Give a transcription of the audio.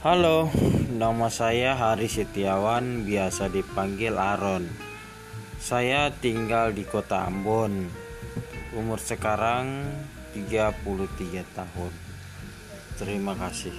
Halo, nama saya Hari Setiawan, biasa dipanggil Aron. Saya tinggal di Kota Ambon. Umur sekarang 33 tahun. Terima kasih.